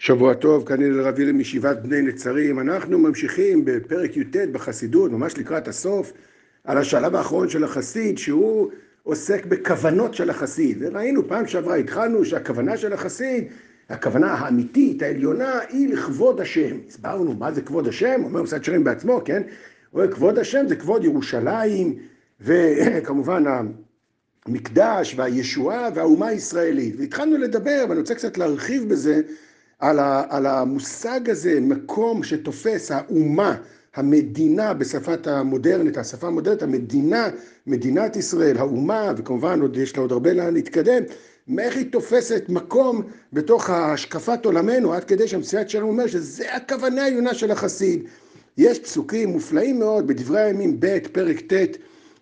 שבוע טוב, כאן הלל רבילה מישיבת בני נצרים. אנחנו ממשיכים בפרק י"ט בחסידות, ממש לקראת הסוף, על השלב האחרון של החסיד, שהוא עוסק בכוונות של החסיד. וראינו פעם שעברה, התחלנו שהכוונה של החסיד, הכוונה האמיתית, העליונה, היא לכבוד השם. הסברנו מה זה כבוד השם, אומר מסעד שרים בעצמו, כן? הוא אומר, כבוד השם זה כבוד ירושלים, וכמובן המקדש והישועה והאומה הישראלית. והתחלנו לדבר, ואני רוצה קצת להרחיב בזה, על, ה, על המושג הזה, מקום שתופס האומה, המדינה בשפת המודרנית, השפה המודרנית, המדינה, מדינת ישראל, האומה, וכמובן עוד יש לה עוד הרבה לאן להתקדם, איך היא תופסת מקום בתוך השקפת עולמנו, עד כדי שהמסיעת שלנו אומר שזה הכוונה העיונה של החסיד. יש פסוקים מופלאים מאוד בדברי הימים ב', פרק ט',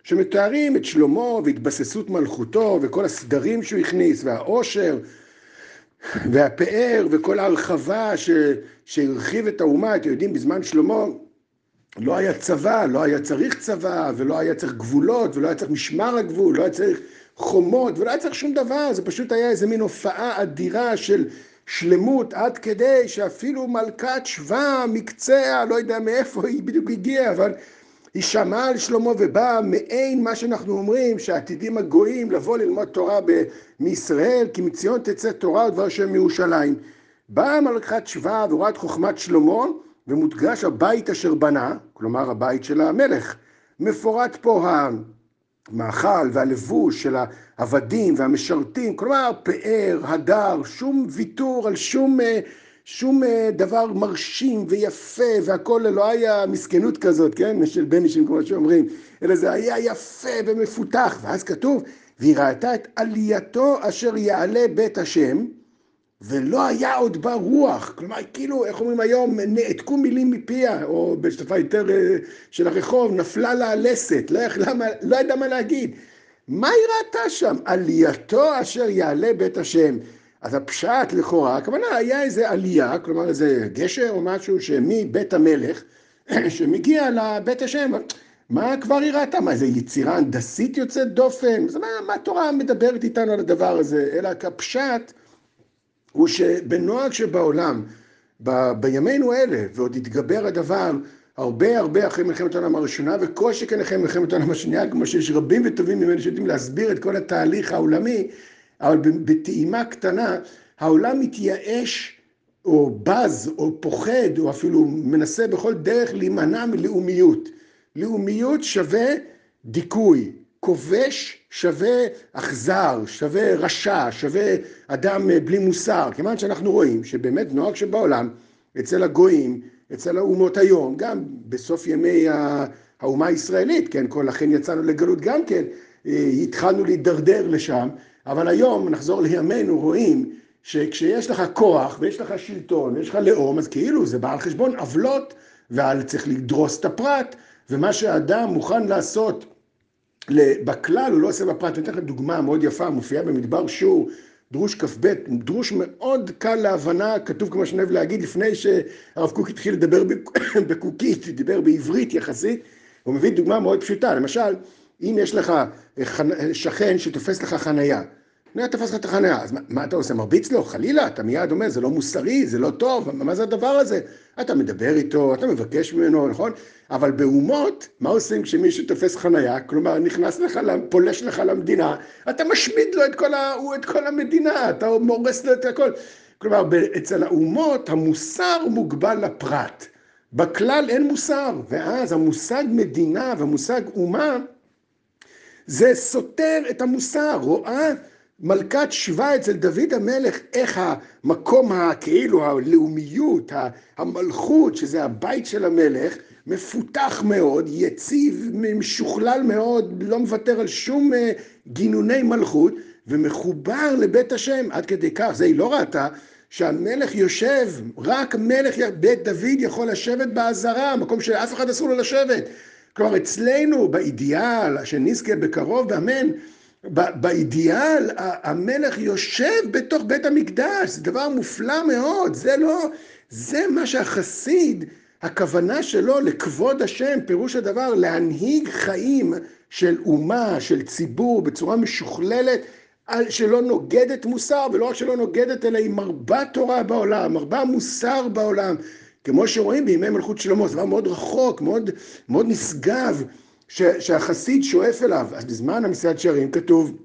שמתארים את שלמה והתבססות מלכותו וכל הסדרים שהוא הכניס והעושר והפאר וכל ההרחבה ש... שהרחיב את האומה, אתם יודעים, בזמן שלמה לא היה צבא, לא היה צריך צבא, ולא היה צריך גבולות, ולא היה צריך משמר הגבול, לא היה צריך חומות, ולא היה צריך שום דבר, זה פשוט היה איזה מין הופעה אדירה של שלמות, עד כדי שאפילו מלכת שבא מקצה, לא יודע מאיפה היא בדיוק הגיעה, אבל היא שמעה על שלמה ובאה מעין מה שאנחנו אומרים, שעתידים הגויים לבוא ללמוד תורה מישראל, כי מציון תצא תורה ודבר השם מירושלים. באה מלכת שבא ורואה את חוכמת שלמה, ומודגש הבית אשר בנה, כלומר הבית של המלך. מפורט פה המאכל והלבוש של העבדים והמשרתים, כלומר פאר, הדר, שום ויתור על שום... שום אה, דבר מרשים ויפה והכל לא היה מסכנות כזאת, כן? של בנישים כמו שאומרים, אלא זה היה יפה ומפותח. ואז כתוב, והיא ראתה את עלייתו אשר יעלה בית השם, ולא היה עוד בה רוח. כלומר, כאילו, איך אומרים היום, נעתקו מילים מפיה, או בשפה יותר אה, של הרחוב, נפלה לה הלסת, לא, יכלה, לא ידעה מה להגיד. מה היא ראתה שם? עלייתו אשר יעלה בית השם. אז הפשט לכאורה, הכוונה היה איזה עלייה, כלומר איזה גשר או משהו שמבית המלך, שמגיע לבית השם. מה כבר היא ראתה? מה, איזה יצירה הנדסית יוצאת דופן? אז מה, מה התורה מדברת איתנו על הדבר הזה? אלא כפשט הוא שבנוהג שבעולם, ב, בימינו אלה, ועוד התגבר הדבר הרבה הרבה אחרי מלחמת העולם הראשונה, וכל שכן אחרי מלחמת העולם השנייה, כמו שיש רבים וטובים ממני שיודעים להסביר את כל התהליך העולמי, אבל בטעימה קטנה העולם מתייאש או בז או פוחד או אפילו מנסה בכל דרך להימנע מלאומיות. לאומיות שווה דיכוי, כובש שווה אכזר, שווה רשע, שווה אדם בלי מוסר, כיוון שאנחנו רואים שבאמת נוהג שבעולם אצל הגויים, אצל האומות היום, גם בסוף ימי האומה הישראלית, כן, כל לכן יצאנו לגלות גם כן, אה, התחלנו להידרדר לשם, אבל היום, נחזור לימינו, רואים שכשיש לך כוח ויש לך שלטון ויש לך לאום, אז כאילו זה בא על חשבון עוולות, וצריך לדרוס את הפרט, ומה שהאדם מוכן לעשות בכלל הוא לא עושה בפרט. אני אתן לכם דוגמה מאוד יפה, מופיעה במדבר שור, דרוש כ"ב, דרוש מאוד קל להבנה, כתוב כמו שאני אוהב להגיד, לפני שהרב קוק התחיל לדבר בקוקית, דיבר בעברית יחסית, הוא מביא דוגמה מאוד פשוטה, למשל, אם יש לך שכן שתופס לך חנייה, חניה תפס לך את החניה, אז מה, מה אתה עושה? מרביץ לו? חלילה, אתה מיד אומר, זה לא מוסרי, זה לא טוב, מה זה הדבר הזה? אתה מדבר איתו, אתה מבקש ממנו, נכון? אבל באומות, מה עושים כשמישהו תופס חניה? כלומר, נכנס לך, פולש לך למדינה, אתה משמיד לו את כל, ה, את כל המדינה, אתה מורס לו את הכל. כלומר, אצל האומות המוסר מוגבל לפרט. בכלל אין מוסר, ואז המושג מדינה והמושג אומה זה סותר את המוסר, רואה מלכת שבא אצל דוד המלך, איך המקום הכאילו הלאומיות, המלכות, שזה הבית של המלך, מפותח מאוד, יציב, משוכלל מאוד, לא מוותר על שום אה, גינוני מלכות, ומחובר לבית השם, עד כדי כך, זה היא לא ראתה, שהמלך יושב, רק מלך בית דוד יכול לשבת בעזרה, מקום שאף אחד אסור לו לשבת. כלומר, אצלנו, באידיאל, שנזכה בקרוב, באמן, באידיאל המלך יושב בתוך בית המקדש, זה דבר מופלא מאוד, זה לא, זה מה שהחסיד, הכוונה שלו לכבוד השם, פירוש הדבר להנהיג חיים של אומה, של ציבור, בצורה משוכללת, שלא נוגדת מוסר, ולא רק שלא נוגדת, אלא היא מרבה תורה בעולם, מרבה מוסר בעולם. כמו שרואים בימי מלכות שלמה, זה דבר מאוד רחוק, מאוד, מאוד נשגב, ש, שהחסיד שואף אליו. אז בזמן המסעד שערים כתוב,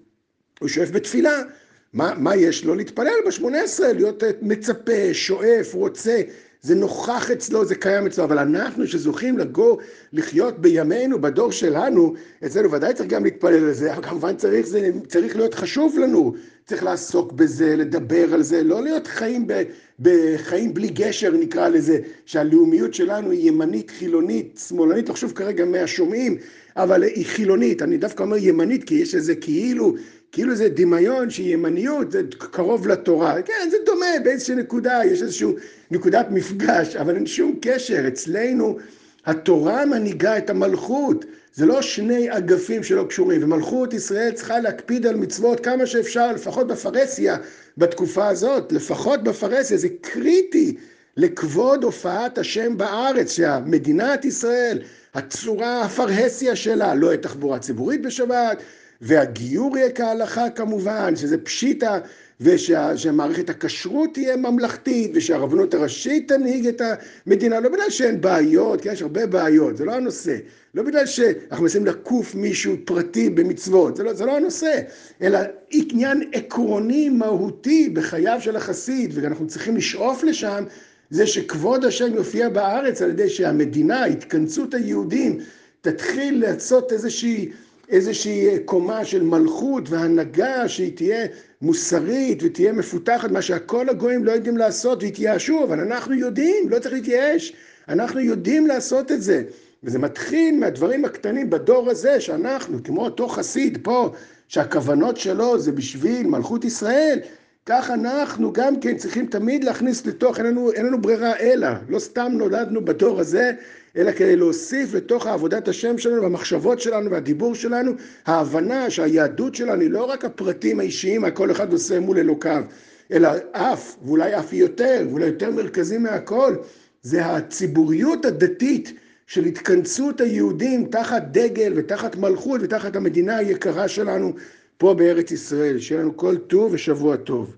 הוא שואף בתפילה. מה, מה יש לו? להתפלל בשמונה עשרה, להיות מצפה, שואף, רוצה. זה נוכח אצלו, זה קיים אצלו, אבל אנחנו שזוכים לגור, לחיות בימינו, בדור שלנו, אצלנו ודאי צריך גם להתפלל לזה, אבל כמובן צריך, זה צריך להיות חשוב לנו, צריך לעסוק בזה, לדבר על זה, לא להיות חיים ב, בחיים בלי גשר נקרא לזה, שהלאומיות שלנו היא ימנית, חילונית, שמאלנית, לא חשוב כרגע מהשומעים, אבל היא חילונית, אני דווקא אומר ימנית, כי יש איזה כאילו כאילו זה דמיון שימניות זה קרוב לתורה. כן, זה דומה באיזושהי נקודה, יש איזושהי נקודת מפגש, אבל אין שום קשר. אצלנו התורה מנהיגה את המלכות. זה לא שני אגפים שלא קשורים, ומלכות ישראל צריכה להקפיד על מצוות כמה שאפשר, לפחות בפרהסיה בתקופה הזאת, לפחות בפרהסיה, זה קריטי לכבוד הופעת השם בארץ, שהמדינת ישראל, הצורה, הפרהסיה שלה, לא יהיה תחבורה ציבורית בשבת, והגיור יהיה כהלכה כמובן, שזה פשיטה, ושמערכת הכשרות תהיה ממלכתית, ושהרבנות הראשית תנהיג את המדינה, לא בגלל שאין בעיות, כי יש הרבה בעיות, זה לא הנושא. לא בגלל שאנחנו מנסים לקוף מישהו פרטי במצוות, זה לא, זה לא הנושא, אלא עניין עקרוני מהותי בחייו של החסיד, ואנחנו צריכים לשאוף לשם, זה שכבוד השם יופיע בארץ על ידי שהמדינה, התכנסות היהודים, תתחיל לעשות איזושהי איזושהי קומה של מלכות והנהגה שהיא תהיה מוסרית ותהיה מפותחת, מה שהכל הגויים לא יודעים לעשות והתייאשו, אבל אנחנו יודעים, לא צריך להתייאש, אנחנו יודעים לעשות את זה. וזה מתחיל מהדברים הקטנים בדור הזה, שאנחנו, כמו אותו חסיד פה, שהכוונות שלו זה בשביל מלכות ישראל, כך אנחנו גם כן צריכים תמיד להכניס לתוך, אין לנו, אין לנו ברירה אלא, לא סתם נולדנו בדור הזה, אלא כדי להוסיף לתוך עבודת השם שלנו והמחשבות שלנו והדיבור שלנו, ההבנה שהיהדות שלנו היא לא רק הפרטים האישיים, מה כל אחד עושה מול אלוקיו, אלא אף, ואולי אף יותר, ואולי יותר מרכזי מהכל, זה הציבוריות הדתית של התכנסות היהודים תחת דגל ותחת מלכות ותחת המדינה היקרה שלנו פה בארץ ישראל. שיהיה לנו כל טוב ושבוע טוב.